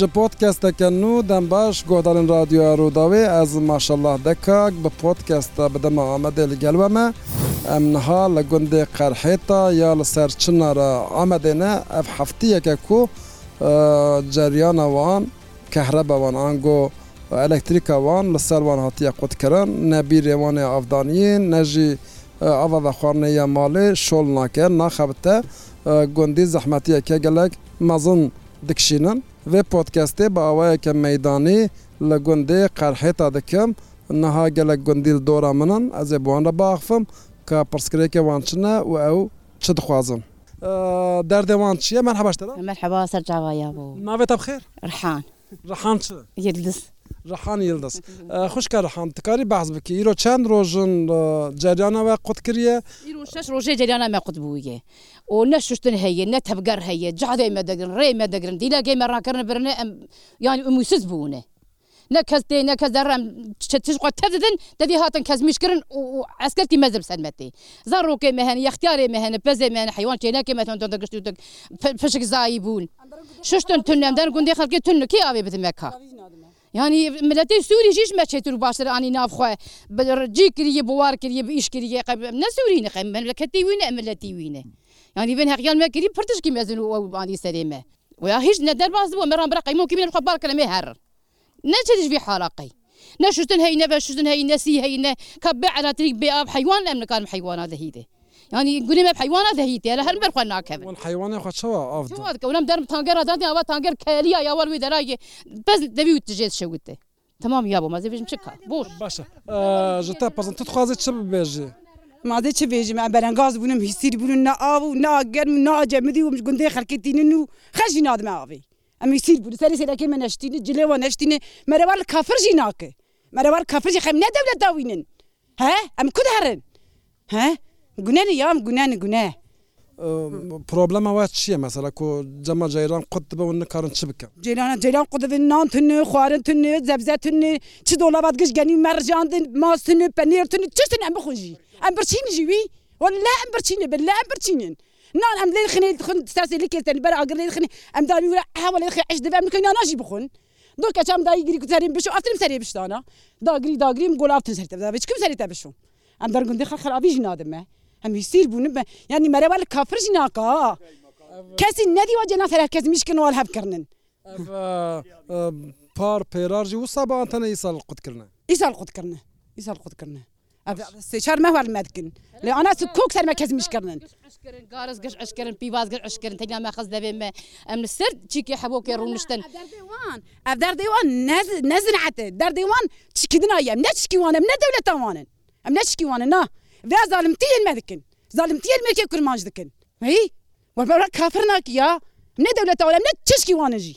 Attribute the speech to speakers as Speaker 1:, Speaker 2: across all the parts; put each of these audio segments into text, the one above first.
Speaker 1: ji podcasteke nû dem baş godarên radyoya Rodawê ez maşallah dekak bi podcasta bidema Amedê li gel me em niha li gundê qerhêta ya li ser çinara Amedê ne ev heftiyeke ku ceryana wan kehreba wan ango elektrika wan li ser wan hatiye qutkirin nebî rêwanê avdaniyên ne jî ava vexwaneya malê şol nake naxebite gundî zehmetiyeke gelek mezin dikşînin Vê podkestê bi awayeke meydanî li gundê qerhêta dikim niha gelek gundîl dora minan ez ê wan re baxfim ka pirsgirêke wan çine û ew çi dixwazin. Derdê wan çiye merheba merheba ser cavaye bû. Navê te bixêr? Rihan. Rihan
Speaker 2: çi? Yediz.
Speaker 1: ڕحان یلدەست خوشکە ڕحانتکاری باز بکە ئیرۆ چەند ڕۆژن جریانەوە قوت کریە
Speaker 2: ڕۆژێ جریانە قوت بووە و نەشتن هەیە نە تەبگەر هەیە جادەی مەدەگرن ڕێ مەدەگرن دیلا گەی مەڕاکردن برنە ئەم یانی ئەموسس بوونێ. نەکەس تێ نەکە دەڕم تشخوا تەدن دەدی هاتن کەس میشکردن و ئەسکەتی مەزم سەرمەتی زار ڕۆکێ مەهێن یختیارێ مەهێنە پەزێمێن حیوان چێنەکە مەتۆن تۆ دەگەشت و پشک زایی بوون شتن تونەمدان گوندی خەڵکی تونکی ئاوێ بتمەکە. ینی ملەتی سووری ژیش مەچێت و باشتر ئانی نافخوا بەجی کریە بوار کریە ئیش کریە نە سووری نەخ مەلەکەتی وینە ملەتی وینە ینی بن هەقیان مەکردی پرتشکی مەزن و بانی سەرێمە ویا هیچ نەدەرباز بوو مەران برقی موکی من خبار کەمێ هەر نەچێتش بی حالاقی نەشتن هەینە بە شتن هەی نەسی هەینە کە بە عرااتری بێ حیوان ئەم نەکانم حیوانە دەهیدێ ینی گولی مە حیوانە دەهیتێ لە هەر بەرخوا ناکەن حیوانە خوچەوەکەم دەرم تانگەرا دادی ئەوە تانگەر کەلیا یاوە وی دەراگێ بەس دەبی و تژێت شەوتێ تمام یا بۆ مەزی
Speaker 1: بژم چکە بۆش باشە ژتا پزن تخوازت چ ببێژێ مادە چ بێژم
Speaker 2: بەرەنگاز بوونم هیسیر بوون ناو و ناگەرم ناجەمەدی وم گوندی خەرکردین و خەژی نادمە ئاوی ئەم هیسیر بوون سەری سێدەکەی من نشتینە جلێەوە نشتینە مەرەوار لە کافرژی ناکە مەرەوار کافرژی خەم نەدەولە داوینن هە ئەم کو هەرن هە گونەری یام گونانە گونە
Speaker 1: پرۆبلەمەوە چییە مەسەلا کۆ جەمە جەیران قوت بەون نکارن چ بکەم
Speaker 2: جێرانە جەیران قوتبن نانتن خوارنتن زەبزەتن چ دۆڵەوات گشتگەنی مەرجاندن ماستن پەنێرتن چتن ئەم بخۆژی ئەم برچین ژوی وە لا ئەم برچینە بن لا ئەم برچینن نان ئەم لێ خنێ خن تاسی لکێتن بەر ئاگر لێ خنێ ئەم داویورە ئەوە لێ خش دەبێ بکەین ناژی بخۆن دو کەچم داگیری کوتەریم بشو ئەفتم سەری بشتانە داگری داگریم گوڵافتن سەر بچ کم سەری تا بشو ئەم دەرگوندی خەخرابی ژ نادممە ئەمی سیر بوون بە ینی مەرەوە لە کافرژی ناکە کەسی نەدیوە جنا هەرکەس میشکنەوە هەبکردن
Speaker 1: پار پێراژی و سابانتەنە ئیسال قوتکردن ئیسال قوتکردن ئیسال
Speaker 2: قوتکردن سێچار مەوار مەدکن لە ئەنا کۆک سەرمە کەس میشکردن گارز گەش ئەشکردن پیوازگەر ئەشکردن تەنیا مەخەز دەبێمە ئەم سەر چیکی حەبۆکی ڕوونشتن ئەف دەردەیوان نەزنعتە دەردەیوان چکیدنایە نەچکیوانم نە دەولەتەوانن ئەم نەچکیوانە نا. ve zalimtî me dikin zalimtî meke kurmanj dikin hey we kafir naki ya ne devlet alem ne çişkî wane jî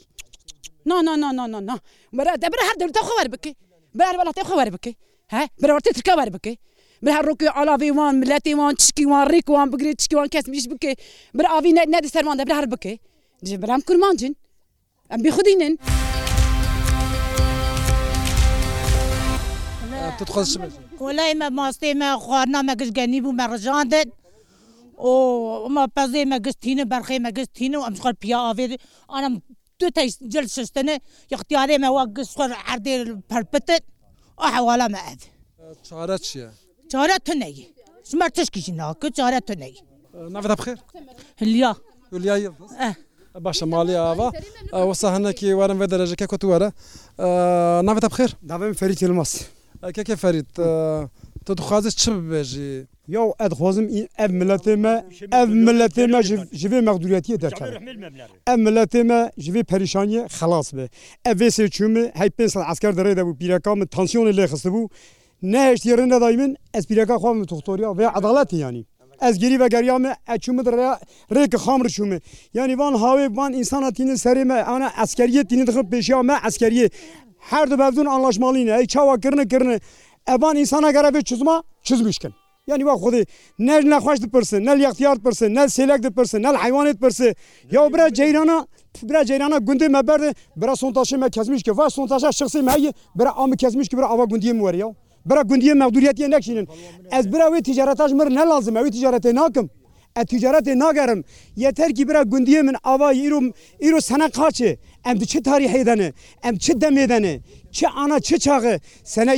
Speaker 2: na na na na na na de bir her devleta xewer bike bir her welatê xewer bike he bir ortê tirke wer bike bir her rokê alavê wan milletê wan çişkî wan rêk wan bigirê çişkî wan kes miş bike bir avî ne ne di serman de bir her bike ji bir em kurmancin em bî xudînin تتخصص کۆلای me ماستێ me خواردنا me گشتگەنی بوو me ڕژاندن ئۆمە پەزێ me گشتینە بەرخێ me گشتینە و ئەم خۆر پیاێ ئەم دو جل شستنە یختیارێ me wa گشت خۆر عردێ پەرپتت ئە حوالا me ئەد چارە چیە؟ چارە تونەی سمەر تشکیژی ناکە چارە تونەی نەدا بخێر هلیا هلیایی باشە ماڵی ئاوا
Speaker 1: وەسە هەنێکی وەرم بە دەرەژەکە کۆ وەرە
Speaker 3: ناوێتە بخێر داێن فەریکی مەسی
Speaker 1: ئەکەکە فەریت تۆ دخوازت چ ببێژی
Speaker 3: یا ئەدخوازم ئەم ملەتێمە ئەم ملەتێمە ژێ مەغدورەتی دەکات ئەم ملەتێمە ژێ پەریشانیە خلاص بێ ئەێ سێ چومە هەی پێ ئەسکار دەڕێ دەبوو پیرەکانمە تەنسیۆنی لێ خست بوو نهشت ڕێنەدای من ئەس پیرەکە خوام تختۆریا وێ عداڵەتی ینی ez girî ve geriya me eçûme rêke xamr çûme yani van havê van insana tînin serê me ana eskeriye tînin dixin pêşiya me eskeriye her di bevdûn anlaşmalîne ey çawa kirine kirine evan insana gere vê çizma çizmişkin yani va xudî ne nexweş dipirsin nel yextiyar dipirsin nel selek dipirsin nel heywanê dipirsin ya bira ceyrana bira ceyrana gundê me berde bira sontaşê me kesmiş ki va sontaşa şixsê me heye bira amı kesmiş ki bira ava gundiye mi weriya برا گوندیە مەودوریەتی نەکشینن ئەس براوی تیجارەتاش مر نەلازمەوی تیجارەتی ناکەم تجارەتی ناگەرم یە تەرکی برا گوندیە من ئاوا ئیرم ئیرو سەنە قاچێ ئەم چ تاری هەیدەنێ ئەم چ دەمێدەنێ چه ana çi çağı sene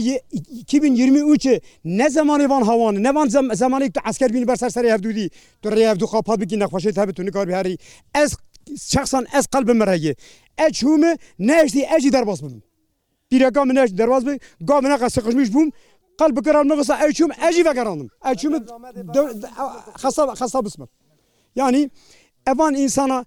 Speaker 3: 2023 ne zamanê van hawan nevan zamanê tu esker bin berser serê hevdûdî tu rêv du xapa bikî nexweşê tebe tu nikar herî ez şexsan ez qalbi me reyê Ez çûme neştî ez jî derbas bibim پیرەکە منەش دەواز بێ گا منە قە سقشمیش بووم قەل بکەران مەقسە ئەچوم ئەژی بەگەڕانم ئەچوم خەسە بسمم ینی ئەوان ئینسانە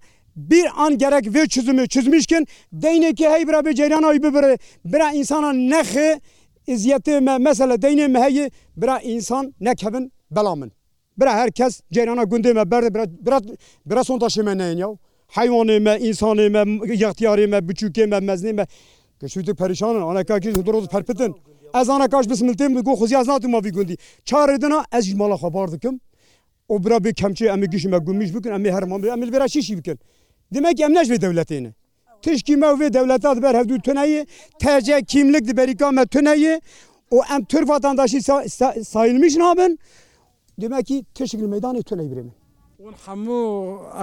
Speaker 3: bir an gerek ve çözümü çözmüşken deyneki heybra be ceyran ayı bibire bira insana nehi izziyeti me mesele deyne meheyi bira insan nekevin belamın. Bira herkes ceyrana günde me berde bira, bira, bira son taşıma neyin yav. Hayvanı me, insanı me, ihtiyarı me, büçükü me, mezni me, کەشوی پریشانن ئەانەکەکی درۆز پەرپتن ئەس ئەە کاش بسملتێم بگو خزی ئەس ناتم ماوی گوندی چارێدنا ئەزی ماڵە خەبار دکم ئۆبرا بێ کەمچێ ئەمە گشتمە گومیش بکن ئەمێ هەرمان ئەمل بێرا شیشی بکن دمەکی ئەم نەژێ دەولەتێنە تشکی مەوێ دەولەتات بەر هەفتو تونایە تەجە کیملک دبەریکامە تونایە و ئەم تر vatandاشی سایلمیش نابن دمەکی تشک مەدانی تونای برێمن
Speaker 1: hemû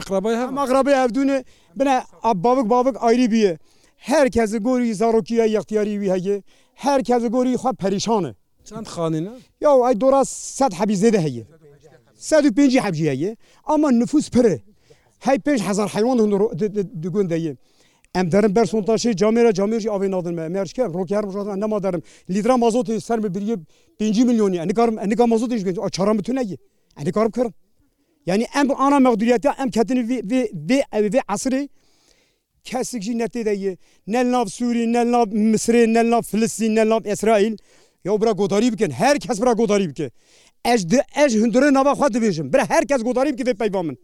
Speaker 1: eqrebay hem eqrebay
Speaker 3: hevdûnê bine ab bavik bavik ayrî biye. herkese gorî zarokiya yextiyarî wî heye herkese gorî xwa perîşan e çend xanîne Ya ay dora sed hebî zêde heye sed û pêncî hebjî heye ama nüfus pir e hey pênc hezar heywan di gund ye em derim ber sontaşê camêra camêr jî avê nadin me merçke rokerim jatan nema derim lîdra mazotê ser me biriye 5 milyonî enkarim enika mazotê ji çaran bitûne ye enkarim kirim Yani em ana mağduriyete em ketini ve asirê kesik jî netêdeye nel nav Sûî nel nav Misrê nel nav Filistîn nel nav Esraîl ya bira godarî bikin her kes bira godarî bike Ez di ez hundirê nava xwa dibêjim bir herkes godarî bike vê peyva min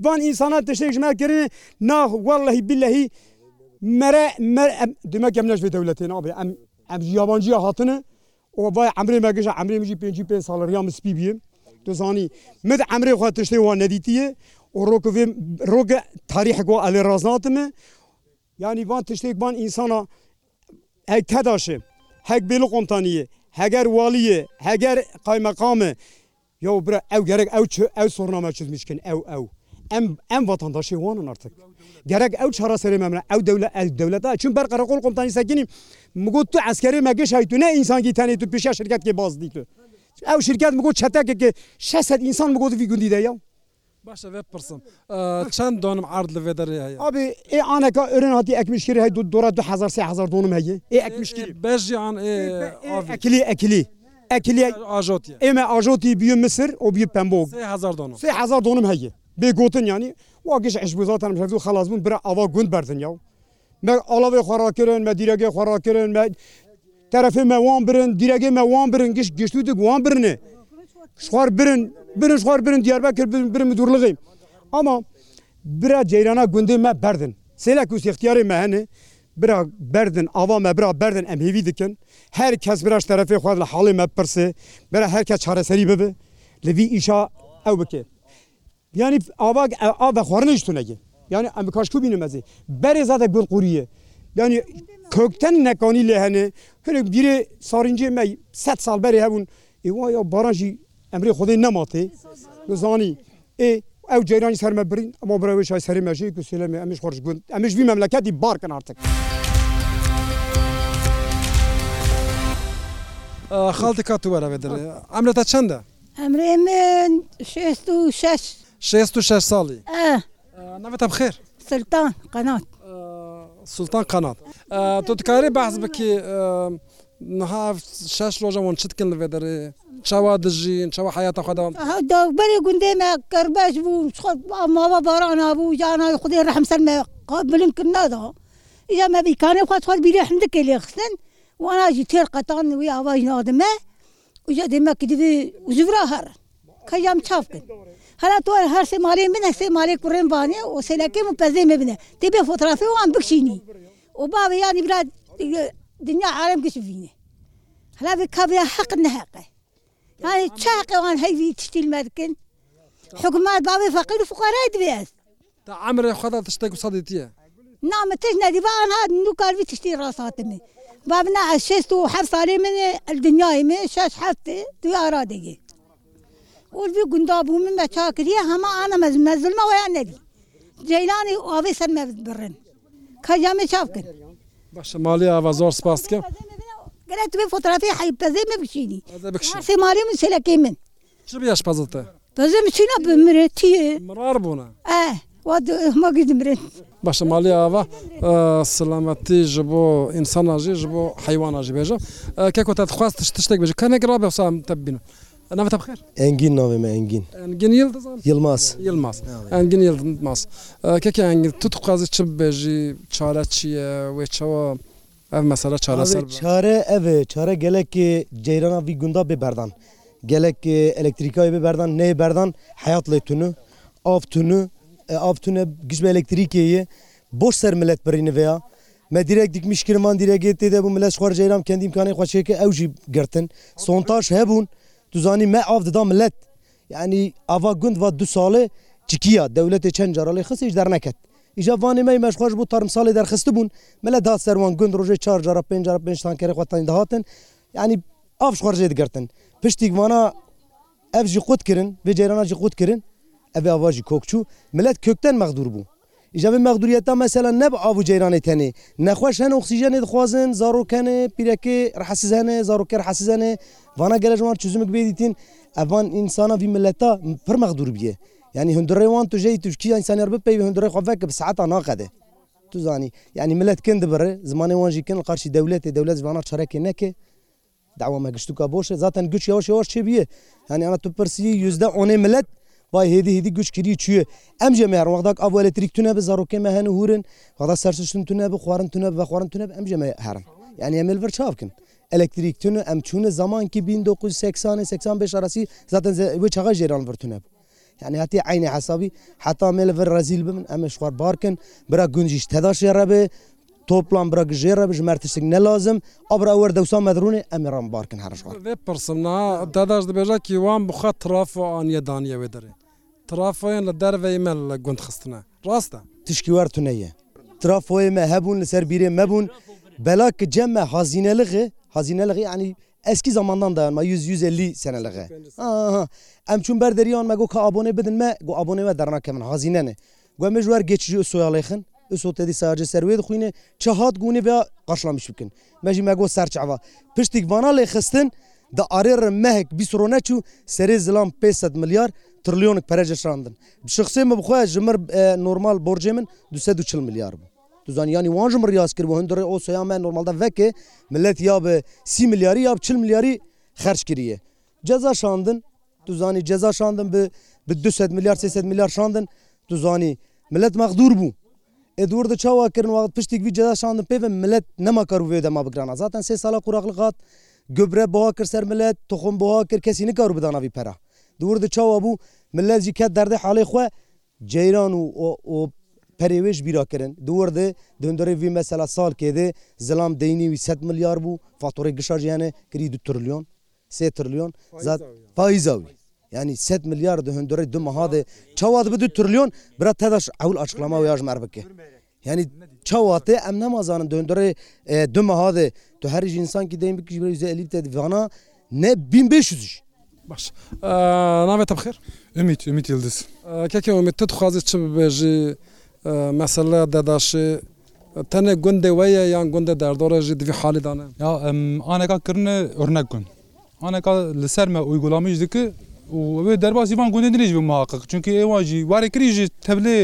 Speaker 3: Van insana tiştek ji me kirin nah wellehî billehî mere demek em neş vê devletên abi em em ji yabancıya hatine vay emrê me geşe emrê min jî pêncî pê salariya min spî biyim Tu zanî min emrê xwa tiştê wan nedîtiye û rok rok tarîh go elê raznatime Yani van tiştek ban insana hek tedaşe hek beli kontaniye heger valiye heger kaymakamı ya bre ev gerek ev ev sorname çizmişken ev ev em em vatandaşı wanın artık. Gerek ev çara serememle ev devlet el devlete çün ber karakol komutanı sekinim mugot tu askeri mege şaytu ne insan giteni tu pişe şirket ki baz ditu. Ev şirket mugot çetek ki 600 insan mugot vi gündide ya. باشە بێ
Speaker 1: پرسم چەند دۆنم
Speaker 3: عرد لە vێدەێ هەیە ئابێ ئێ ئاەکە ئەرن هاتی ئەکمیشکری هەیە دوورە 2000 دۆنم هەیە ئێ ئەکمیشکری بەژیان ئەکلی ئەکلی. ئەکلی ئاژۆتی ئێمە ئاژۆتی بیە مسر و بی پەمبۆ 1000 دۆنم هەیە بێگوتن ینی واگەش عش بزاتان هەرزوو خلاصبوون برا ئاوا گوند بەرتنیا و مە ئاڵاوێ خۆراکردن مە دیرەگەی خۆراکردن مە تەرەفێ مەوان برن دیرەگەی مەوان برن گشت گشت و دەگووان برنێ شخوار برن birin xwar birin diyarbekir birin durliğî. Ama bira ceyrana gundê me berdin. Sêlek ku seftiyarê me hene bira berdin ava me bira berdin em hêvî dikin. Her kes bira ji terefê xwar li halê me pirsê, bira herkes çareserî bibe li vî îşa ew bike. Yani ava av xwarinê ji tunekê. Yani em kaşku bînim mezê. Berê zade gur qûriye. Yani kökten nekanî lê hene hinek birê sarincê me set sal berê hebûn. Êwa ya baran jî ئەمری خودی نەماتی زانی ئێ ئەو جێرانی سەرمە برین ئەمە برەوەش سەری مەژی کوسیلەمە ئەمیش خۆش گوند ئەمیش وی مەملەکەتی بارکەن ئارتک. خاڵی کاتوەرەێ دەێ ئەمرە تا چەندە؟ ئەمرێ من
Speaker 1: شێست و شش شێست و شش ساڵی نەتە بخێر سلتان قەنات سلتان قەنات تۆ تکارێ بەحز بکە شش ڕۆژەمون چتکن لەێ دەێ چاوا دژین چاوا حیاتە
Speaker 2: خدا دەبەری گوندێمە کەربەش بوو ماوە بارانە بوو جانای خودی ڕحمسەرمە قابلم کرد نادا یا مە بیکانێ خواتخوار بیرە هەندەکە لێ خستن واناجی تێر قەتان وی ئاواژ نادمە وجا دێمەکی دەبێ وزورا هەر کەیام چاف کرد هەلا تو هەر سێ مالی منە سێ مالی کوڕێن بانێ و سەلەکەم و پەزێمە بنە تێبێ فۆترافی وان بکشینی و باێ یانی برات دنيا عالم كيش فيني هلا في كافيا حق نهاقه يعني تشاقي وان هي في تشتي المركن حكومات بابي فقير وفقراء دبياس
Speaker 1: تا عمري خذا تشتك وصديتيه
Speaker 2: نعم تجنا دي بقى هذا نو كان في تشتي راساتمي بابنا عششت وحفص علي من الدنيا من شاش حفتي دي ارادي والبي قندابو من مشاكلية هما انا مزلمة ويا نبي جيلاني وابي سلمة برن كجامي شافكن
Speaker 1: باشە مالی ئاوا
Speaker 2: زۆر سپاس بکەم گەرە توێ فۆترافی حیبتەزێ مە بچینی سێ ماری من سەلەکەی من چ بیاش پەزتە تازە بچینە بمرێتیە مرار بوونە ئە. ماگیدمرێن
Speaker 1: باشە مالی ئاوا سلامەتی ji بۆ ئینساناژێ ji بۆ حیواناژی بێژە کە کۆ تخواست تشتێک بێژ کەنێک ڕابێ سام تبینە. Navet
Speaker 3: bixir? Engin navê me engin.
Speaker 1: Engin Yılmaz. Yılmaz. Engin Yılmaz. Keke engin tu dixwazî çi bibêjî çare çi ye wê çawa ev mesela çare çare
Speaker 3: ev çare gelekê ceyrana vî gunda bê berdan. Gelek elektrikayê bê berdan neyê berdan heyat lê tunu av tunu av tune gişbe elektrikê ye boş ser millet birîne veya me direk dikmiş kirman direê tê de bu millet xwar ceyram kendî imkanê xweşeke ew jî girtin. Sontaj hebûn, دوزانی me av dida millet yani ava gund va du salê çikiya dewletê çend caralê xisî ji derneket. Îja vanê me meşxwaş bû tarm salê derxistî bûn mele da serwan gund rojê çar cara pênc cara pênc tankerê xwatanî dahatin yani av xwarjê digirtin. Piştî vana ev jî xut kirin vê cerana jî xut kirin ev ava jî kokçû millet kökten mexdur bû. جاوی مەغدوریەتا مەسەلا نەب ئاو جێرانێ تەنێ نەخۆش هەن ئۆکسیژەنێ دخوازن زارۆکەنێ پیرەکە ڕحسیزانێ زارۆکە ڕحسیزانێ vana gelejwan çözümük bêdîtin evan insana vî milleta pir mexdur biye. Yani hundirê wan tu jeyî Türkiya insanyar bi peyvê hundirê xwe veke bi saeta naqede. Tu zanî yani millet kin dibire zimanê wan jî kin qarşî dewletê dewlet vana çarekê neke dawa me giştuka boş e zaten güç yavaş yavaş çêbiye. Yani ana tu pirsiye yüzde onê millet vay hêdî hêdî güç kirî çûye em ce me wexdak av elektrik tune bi zarokê me hen hûrin wexda serştin tune bi xwarin tune ve xwarin tune em ce me herin yani em vir çav kin elektrik tune em çûne zaman ki 1980 85 arasî zaten wê çaxa jêran vir tune bu yani hatiye aynî hesabî heta me vir rezîl bimin em şwar barkin bira gunc ji tedaş yerebe toplan bira jêre bi ji mer tiştik ne lazim abra wer dewsa medrûnê em ran barkin her
Speaker 1: şwar. Vê pirsimna dedaş dibêja ki wan bixa traf aniye daniye wê derê. ترافۆیان لە دەرەوەیمە لە گوند خستنە ڕاستە
Speaker 3: تشکیوارتونەیە ترافۆیمە هەبوون لەسەر بیرێ مەبوون بەلاکە جەمە حازینە لغێ حازینە لەغی عنی eski zamandan dayanma 100-150 senelere. Em çûn berderiyan me go ka abone bidin me go abone ve derna kemin hazine ne. Gu me ji wer geçici soyalexin sotedî sadece serê dixwîne çi hat gûnê veya qaşlamış bikin. Me jî me go serçava. Piştîk vana lê xistin da arêr mehek bîsrone çû serê zilam 500 milyar trilyonek perece şandin. Bi şixsê me bixwe ji mir normal borcê min 240 milyar bû. Duzanyanî wan ji miryas kir bu hundirê o soya me normalda veke millet ya bi sî milyarî ya çil milyarî xerç kiriye. Ceza şandin tuzanî ceza şandin bi bi 200 milyar 300 milyar şandin tuzanî millet mexdur bû. E dur da çawa kirin wat piştik vî ceza şandin pê ve millet nema kar vê dema bigirana zaten sê sala quraqlık hat گوبرە بەوا کرد سەر ملت تخم بەوا کرد کەسی نکار بداناوی پەرا دوور د چاوە بوو ملت جی کە دەردە حاڵی خوێ جەیران و پەرێوێش بیراکردن دوور د دندری وی مەسەلا سال کێدێ زلام دینی وی 100 میلیار بوو فاتوری گشاژیانە کری دو تریلیۆن سێ تریلیۆن زات پایزاوی yani 100 milyar döndürü dü mahade çavat bu trilyon bira tedaş evul açıklama uyaj merbeke yani çavatı em namazanin döndürü dü mahade تو her jî insan ki deyim bikişbir yüze elî te divana ne 1500 Baş. Navê te bixir? Ümit, Ümit
Speaker 1: Yıldız. Keke Ümit te dixwazî çi bibêjî mesele dedaşê tenê gundê we ye yan gundê derdora jî divî halî
Speaker 3: dane. Ya aneka kirine örnek gun. Aneka li ser me uygulamî dike وê derbasî van gundê dirêj muhaqiq çünkü êwan jî warê kirî ji tevlê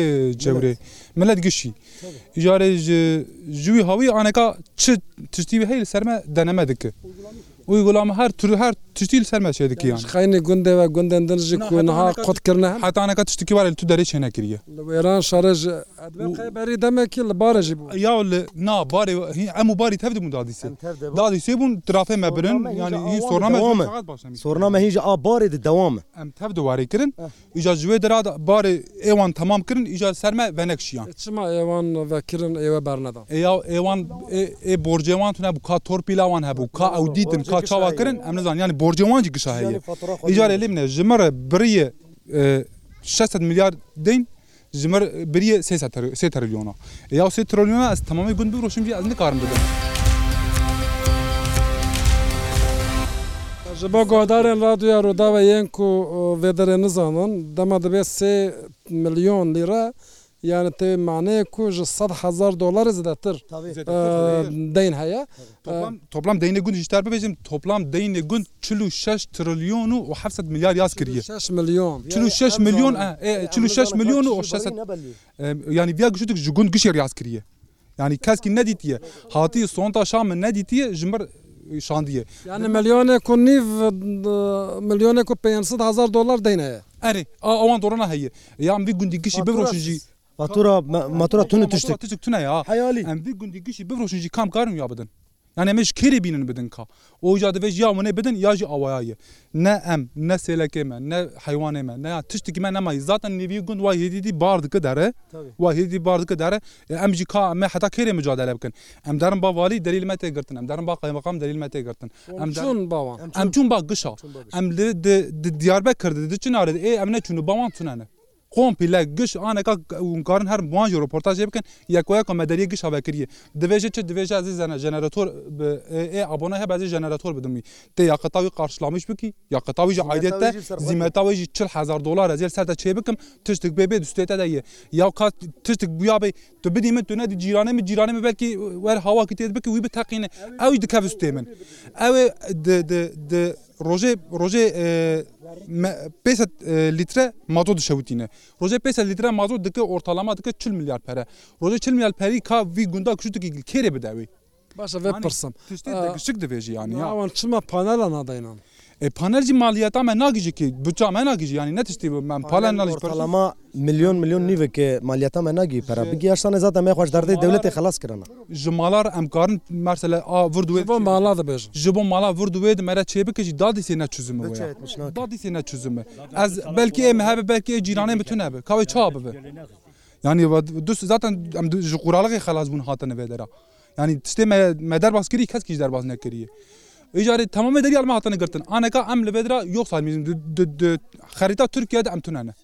Speaker 3: cewrê millet gişî îjarê ji ji wî hawî aneka çi tiştî heyl serme deneme dike وی گوڵام هەر تر هەر تشتی
Speaker 1: سەرمە چێدەکییان خینە گوندەوە گوندەن دژ کوێنها قوتکردن حتانەکە
Speaker 3: تشتکیوارە تو دەری چێنەکریە
Speaker 1: لەێران شارەژ بەری دەمەکی لە بارەژی بوو یا
Speaker 3: لە نابارێ ئەم و باری تەفدمون دادیسێ دادی سێ بوون ترافێ مەبرن
Speaker 1: ینی سۆرنامە سۆرنامە هیچ ئابارێ دەوام
Speaker 3: ئەم تەف دوواریکردن ئیجا جوێ دەرا بارێ ئێوان تەمام کردن ئیجا سەرمە بەنەکشیان چما
Speaker 1: ئێوان ڤکردن ئێوە بەرنەدا ئێوان
Speaker 3: ئێ بۆرجێوان تونە بوو کا تۆرپیلاوان هەبوو کا ئەو دیتن کا çavakirin em nizan yani borcewancî gişa heye îcar elê min ji me re biriye 600 milyar deyn ji me biriye sê trilyona ya sê trilyona ez tamamê
Speaker 1: gund biroşim jî ez nikarim bidim Ji bo godarên radyoya Rodaveyên ku vederê nizanin dema dibe sê milyon lîre یانە تێ مانەیە کوژ 100هزار دلار زدەتر دەین هەیە
Speaker 3: تۆپلام دەینە گوند هیچتار ببێژم تۆپلام دەینە گوند 46 تریلیۆن و 700 میلیار یاز کردیە 6 میلیۆن 46 میلیۆن 46 میلیۆن و 600 ینی بیا گشتك ji gund gişê riyaz kiriye yani keskî nedîtiye hatiye sonta şa min nedîtiye ji mir şandiye
Speaker 1: yani milyonê ku nîv milyonê ku 500 hezar dolar
Speaker 3: deyne ye Erê a awan dorana heye yan vî gundî gişî biro jî
Speaker 1: Batura matura tunu tiştik. Tiştik
Speaker 3: tune ya. Hayali. Em bir gün dikişi bir roşunji kam karım ya bedin. Yani meş kiri binin bedin ka. O jade ve ya mı ne bedin ya ji avaya ye. Ne em ne seleke me ne hayvane me ne tiştik me ne may zaten ne bir gün vay hedidi bardıkı dere. Vay hedidi bardıkı dere. Em ji ka me hatta kiri mücadele bikin. Em derin ba vali delil me tegirtin. Em derin ba kaymakam delil me
Speaker 1: tegirtin. Em çun bavan. Em çun
Speaker 3: ba gışa. Em de Diyarbakır'da de çınarı. E em ne çunu bavan tunane. قۆمپیلە گشت ئاەکەکارن هەر ماژ ڕۆپۆرتاژێ بکەن یەکۆە کۆمەدەری گشت هەبکریە دەبێژێت چه دەبێژ زی زەنە ژەنەراتۆر ئابوونە هە بەزی ژەنەراتۆر بدمی تێ یا قەتاوی قارشلامیش بکی یا قەتاوی عیدێتە زیمەتاویژی 4هزار دلار زیر سەرتە چێ بکەم تشتێک بێ دوستێتە دەیە یا کات تشتێک بویابێ تو بدی من تونە جیرانە من جیرانە بەکی وەر هاواکی تێت بکە وی بتەقینە ئەوی دکەستێ من ئەوێ ڕۆژێ ڕۆژێ پێ لیترە ماتۆ دشەوتینە ڕۆژێ پێ لیترە مازۆ دکە ئۆرتالامما دکە چ میلیارد پەرە ڕۆژێ چ میلیارد پەری کا وی گوندا کوشتێکی کێرێ بداوی
Speaker 1: باشە پرسم
Speaker 3: شک دەبێژی یانیان
Speaker 1: چمە پانە لە نادەینان
Speaker 3: پانەرجی e, مالیەتا me nagijikî buça me nagij yanî ne tiştî min palen nalama
Speaker 1: milyon milyon nîvekê maliyeta me nagî pera bigiyştan zaten me xweş derdê dewletê xelas
Speaker 3: kirana Ji malar em karin mersele
Speaker 1: a vurdê mala dibêj
Speaker 3: Ji bo mala vurdê di mere çêbike jî dadî sê neçûzme dadî sê neçûzme Ez belkî em hebe belkê cîranê min tune be kavê ça bibe Yani du zaten em ji quralê xelas bûn hatine vedera Yani tiştê me derbas kirî kes kî derbas nekiriye. ئیجارێ تەمەمە دەری ئەماهاتە نگرتن ئەەکە ئەم لە بێدرا یۆخ سامیزم خەریتا تورکیا دا ئەم تونانە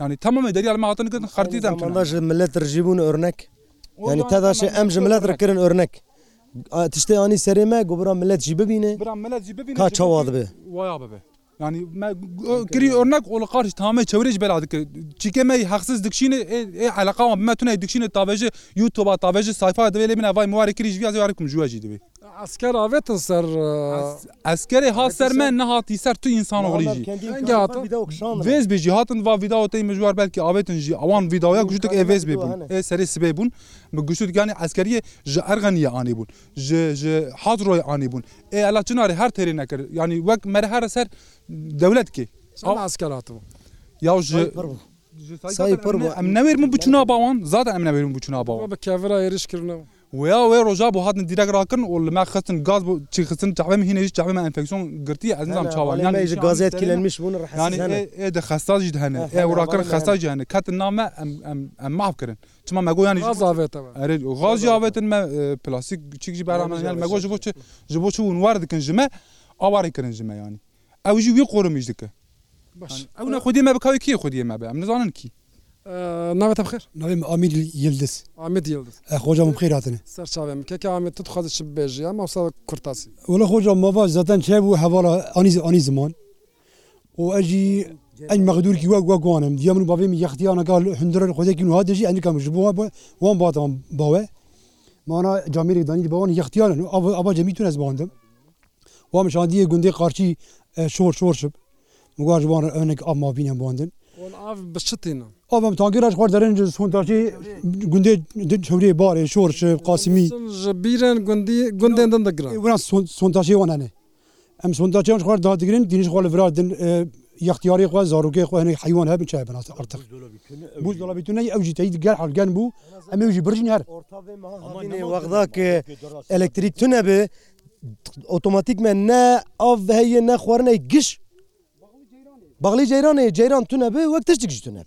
Speaker 3: ینی تەمەمە دەری ئەماهاتنگرن خەرتی
Speaker 1: ئەمەش ملت ڕژیبوون ئۆرنەک ینی تاداش ئەم ژملات ڕکردن ئۆرنەک تشتێ ئانی سەرێمە گوبرا ملت
Speaker 3: جی ببینێ کا چاوا دەبێ ینی گری ئۆرنەک ئۆڵ قارش تامە چورێژ بەلا دکە چیکەمەی هەخصز دکشینە علاقاوە بمەتونای دکشینە تابێژە یوتۆبا تابێژە سایفا دەوێ لێ منە ڤای موارە کریژ ویازیوارکم جوواژی
Speaker 1: دەبێت ئەسکەر ئاوێتە سەر
Speaker 3: ئەسکەری ها سەرمە نەهاتی سەر تو ئینسان وڵیژیێز بێژی هاتن وا ویداوتی مژوار بەکی ئاوێتنژی ئەوان ویداوە گوشتك ئێێز ببوون ئێ سەری سبێ بوون بە گوشتگانی ئەسکەریە ji ئەرغەنیە ئانی بوون حاضڕۆی ئانی بوون ئێ ئەلا چناری هەر تێری نەکرد ینی وەک مەرە هەرە سەر دەولەت کێ ئەسکەلاتەوە یا ئەم نەوێرم بچونا باوان زیاتە ئەم نەوێرم بچونا باوە
Speaker 1: بە کاڤرا ێرش کردنەوە
Speaker 3: ويا وي روجا بو هاتن ديرك راكن ولا ما خصن غاز بو تشي خصن تعبان هنا يجي تعبان انفكسيون قرتي عز نظام تشاوال
Speaker 1: يعني يجي غازات كلا المش بون راح
Speaker 3: يعني ايه ده خصاج جهنا ايه وراكن خصاج جهنا كات النامه ام ام ام ما فكرن تما ما جو يعني غاز افيت اري غاز جابت ما بلاستيك تشي جي برا ما جو جبو جبو شو نورد كن جمع اواري كن جمع يعني او جي وي قورم يجدك باش او خدي ما بكاوي كي خدي ما بام نزانن كي ناوێتە بخێر ناوێم ئامیر یلدس ئامید یلدس خۆجام
Speaker 1: خیراتنێ سەرچاوێم کێکە ئامێت تت خۆدەش بێژیە ماوسا کورتاسی وڵە خۆجام
Speaker 3: ماوا زەتەن چێ بوو هەواڵە ئانی ئانی زمان و ئەژی ئەنج مەغدورکی وە گوگوانم دیامن باێمی یختیانەگال هەندرن خۆێکی نوها دەژی ئەنجکەم ژبووە بە وان باتان باوێ مانا جامیری دانی بەوان یختیانن و ئەبا جەمی تو نەزباندم وام شاندیە گوندی قارچی شۆر شۆرشب مگوواژوان ئەنێک ئەما بینە
Speaker 1: باندن بشتێنم
Speaker 3: ئەم تاگیرش خوار دەرنج سوونتاکی گوندێ چوری بارێ شۆرش قاسمی بیرن گوندی گوندێن دەن دەگرن سوونتاشی وانانێ ئەم سوونتاچیان خوار دادگرن دینیش خوال ورا یختیاری خوا زارروکێ خوێنەی حیوان هەب چای بنات ئەرتق بوز دەڵبیتونەی ئەوجی تەید گەر حلگەن بوو ئەمێژی برژین هەر
Speaker 1: وەغداکە ئەلکتریک تونە بێ ئۆتۆماتیک من نە ئاف هەیە نە خواردنەی گشت بەغلی جیرانێ جیران تونە بێ وەک تشتێکشتونە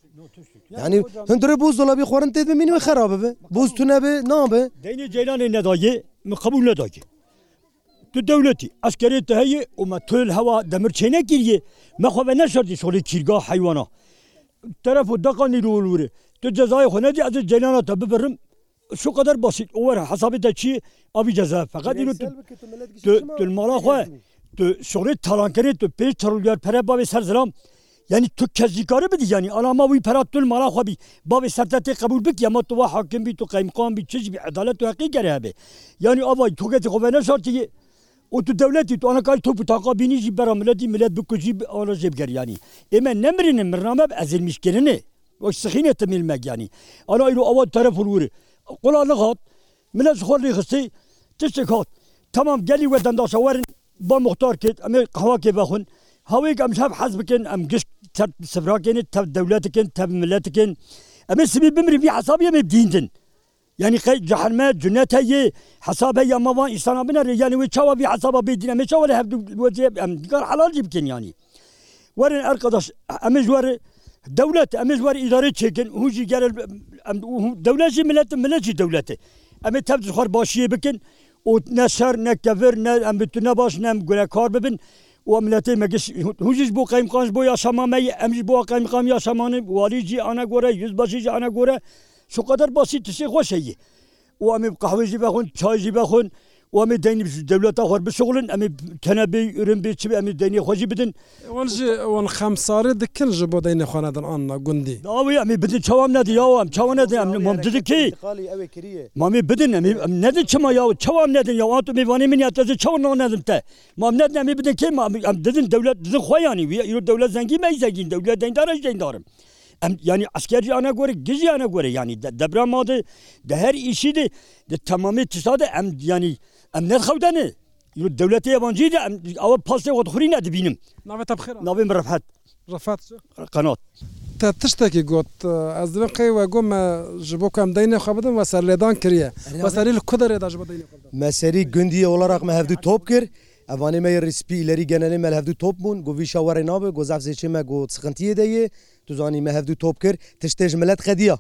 Speaker 1: ینی هەندرە بۆ زۆڵبی خۆرن تێ ببینی خراپ ببێ بۆز تو نەبێ
Speaker 3: نابێ دەینی جیرانێ نەداە قبول نەداکە تو دەولەتی ئەسکەێت هەیە ئۆمە تۆل هەوا دەمر چێنە گیریە مەخواێ نەشردی سۆڵی کیرگا حیوانە تەرەف و دەقانی لولورێ تو جەزای خۆنەدی ئەز جیرانە تا ببرم شو قدر بسيط وره حسابته شيء ابي جزاء فقط انه تل مالا خو تو شغل تالانكري تو پیش ترولگر پره بابي سر زلام یعنی تو کەزیکارە بدی ینی ئەلاما وی پراتون ماراخوابی باێ سەرتەتی قبول بک ئەمە تو حاکم بی تو قیمقام بی چشبی عدالت و حقی گەرە بێ ینی ئەوای توگەتی خۆ نەشارتی و تو دەولەتی تو ئەەکال تو بتاقا بینیجی بەراملەتی ملت بکوژی ئەڵە ژێبگەریانی ئێمە نەمرینە مرنامە ئەزل میشکردنێ وەک سخینە تەمیل مەگیانی ئەلا ئیرو ئەوە تەرەفورورە قوڵا لەغات ملت خۆلی خستی تشتێک هات تمام گەلی وەدەنداشەوەرن با مختار کرد ئەمە قەواکێ بەخون هەوەیەک ئەم شەب حەز بکەن ئەم گشت سفراکێنێت تە دەولەتکن تە ملەتکن ئەمە سبی بمری بی حساب ئەمە دیندن یعنی خی جحرمە جنەتە یێ حسابە یامەوان ئیسلام بنەر یانیوی چاوە بی حسابە بێدینە چاوە لە هەبدوێ ئەمگەر حلالی بکەین ینی وەرن ئەرقەدەش ئەمە ژوارە دەولەت ئەمە ژوار ئیدارە چێکن هوژی گەر دەولەتی ملەت ملەتی دەولەتێ ئەمە تەب خۆر باشیە بکن و نەسەر نەکەڤر ئەم بتونە باش نەم گولە کار ببن وملەتی مەگەش هوژش بۆ قەیمقاش بۆ یا شەمامەی ئەمژ بۆ قەیمقام یا شەمانە واریجی ئەە گۆرە یوز بەشیجی ئەە گۆرە شقدر باسی تشی خۆشەیە. ئەمی قاوێژی بەخون چایژی بەخون ئەمە دەنی دەولەتە خۆر بشغلن ئەمە تەنەبی ئورمبی چ ئەمە دەنی خۆشی بدن
Speaker 1: ئەوان خەمسارێ دکن ji بۆ دەینە خوانەدن ئەنا گوندی
Speaker 3: ئەوی ئەمی بدن چاوام نەدی یاوام چاوە نەدە ئەم دکی مامی بدن ئەمی ئەم نەدە چما یاوە چاوام نەدن یاوان تو میوانی من یاتەزە چاوە نەدم تە مام نەد ئەمی بدن کێ ئەم ددن دەولەت دزن خۆیانی وی ئیرو دەولەت زەنگی مە زەگین دەولەت دەنگدارش دەنگدارم. em yani askerci ana göre gizi ana göre yani de, deprem adı de her işi de, de tamamı tisade em yani ئەم نەت خەوتەنێ دەولەت یابانجیدا ئەوە پاسی وەتخوری نادبینم ناوێ
Speaker 1: ڕفحت قەنات تا تشتێکی گوت ئەس دەبێ قەیوە گۆمە ji بۆ کام دەینێ خە بدم وە سەر لێدان کریە بەسەری لە
Speaker 3: کودەێدا ژ مەسەری گوندی وڵەڕقمە هەفتو تۆپ کرد ئەوانێ مە ریسپی لەری گەنەێ مە هەفتو تۆپ بوون گۆوی شاوەڕێ نابێ گۆزافزێکی مە گۆ سخنتیە دەیە توزانی مە هەفتو تۆپ کرد تشتێژ ملەت خەدیە.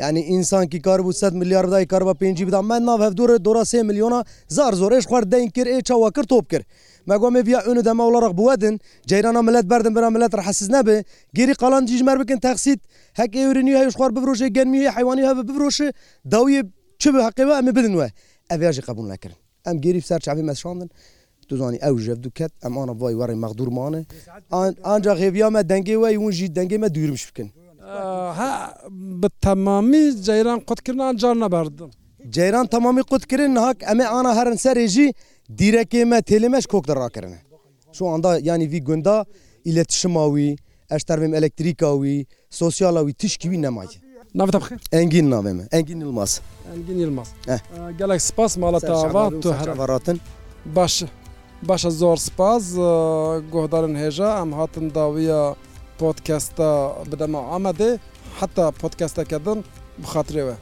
Speaker 3: یعنی ئینسانکی کار بوو 100 میلیاردای کار بە پێنجی بدا من ناو هەفتورە دورە سێ میلیۆنا زار زۆرش خوارد دەین کرد ئێ چاوا کرد تۆپ کرد مەگوۆمێ بیا ئەونە دەما وڵڕق بووەدن جەیرانە ملەت بەردن برا ملەت ڕحسز نەبێ گیری قالان دیژمەر بکن تەخسیت هەک ئێورنی هەیش خوار بفرۆشێ گەرممی حیوانی هەب بفرۆشە داویە چ بە حقیوە ئەمە بدنوە ئەڤژی قبول نەکردن ئەم گیری سەر چاوی مەشاندن. دوزانی ئەو ژەف دوکەت ئەمانە وای وەڕی مەغدورمانە ئانجا غێبیامە دەنگێ وای ونژی دەنگێمە دوورمش بکەن
Speaker 1: bi temamî ceyran qutkirina car neberdim.
Speaker 3: Ceyran temamî qutkirin hak em ê ana herin serê jî dîrekê me têlê me ji kok de rakirine. Şu anda yanî vî gunda iletişima wî, eştervêm elektrîka wî, sosyala wî tişkî wî nemaye.
Speaker 1: Navê bixir?
Speaker 3: Engîn navê me
Speaker 1: Engîn Yılmaz. Engîn Yılmaz. Gelek spas mala te ava tu hervaratin? Baş. Başa zor spas guhdarin hêja em hatin dawiya پۆتکەستە بدەمە ئامادە حتا پۆتکەستەکەدن بخاترێەوە.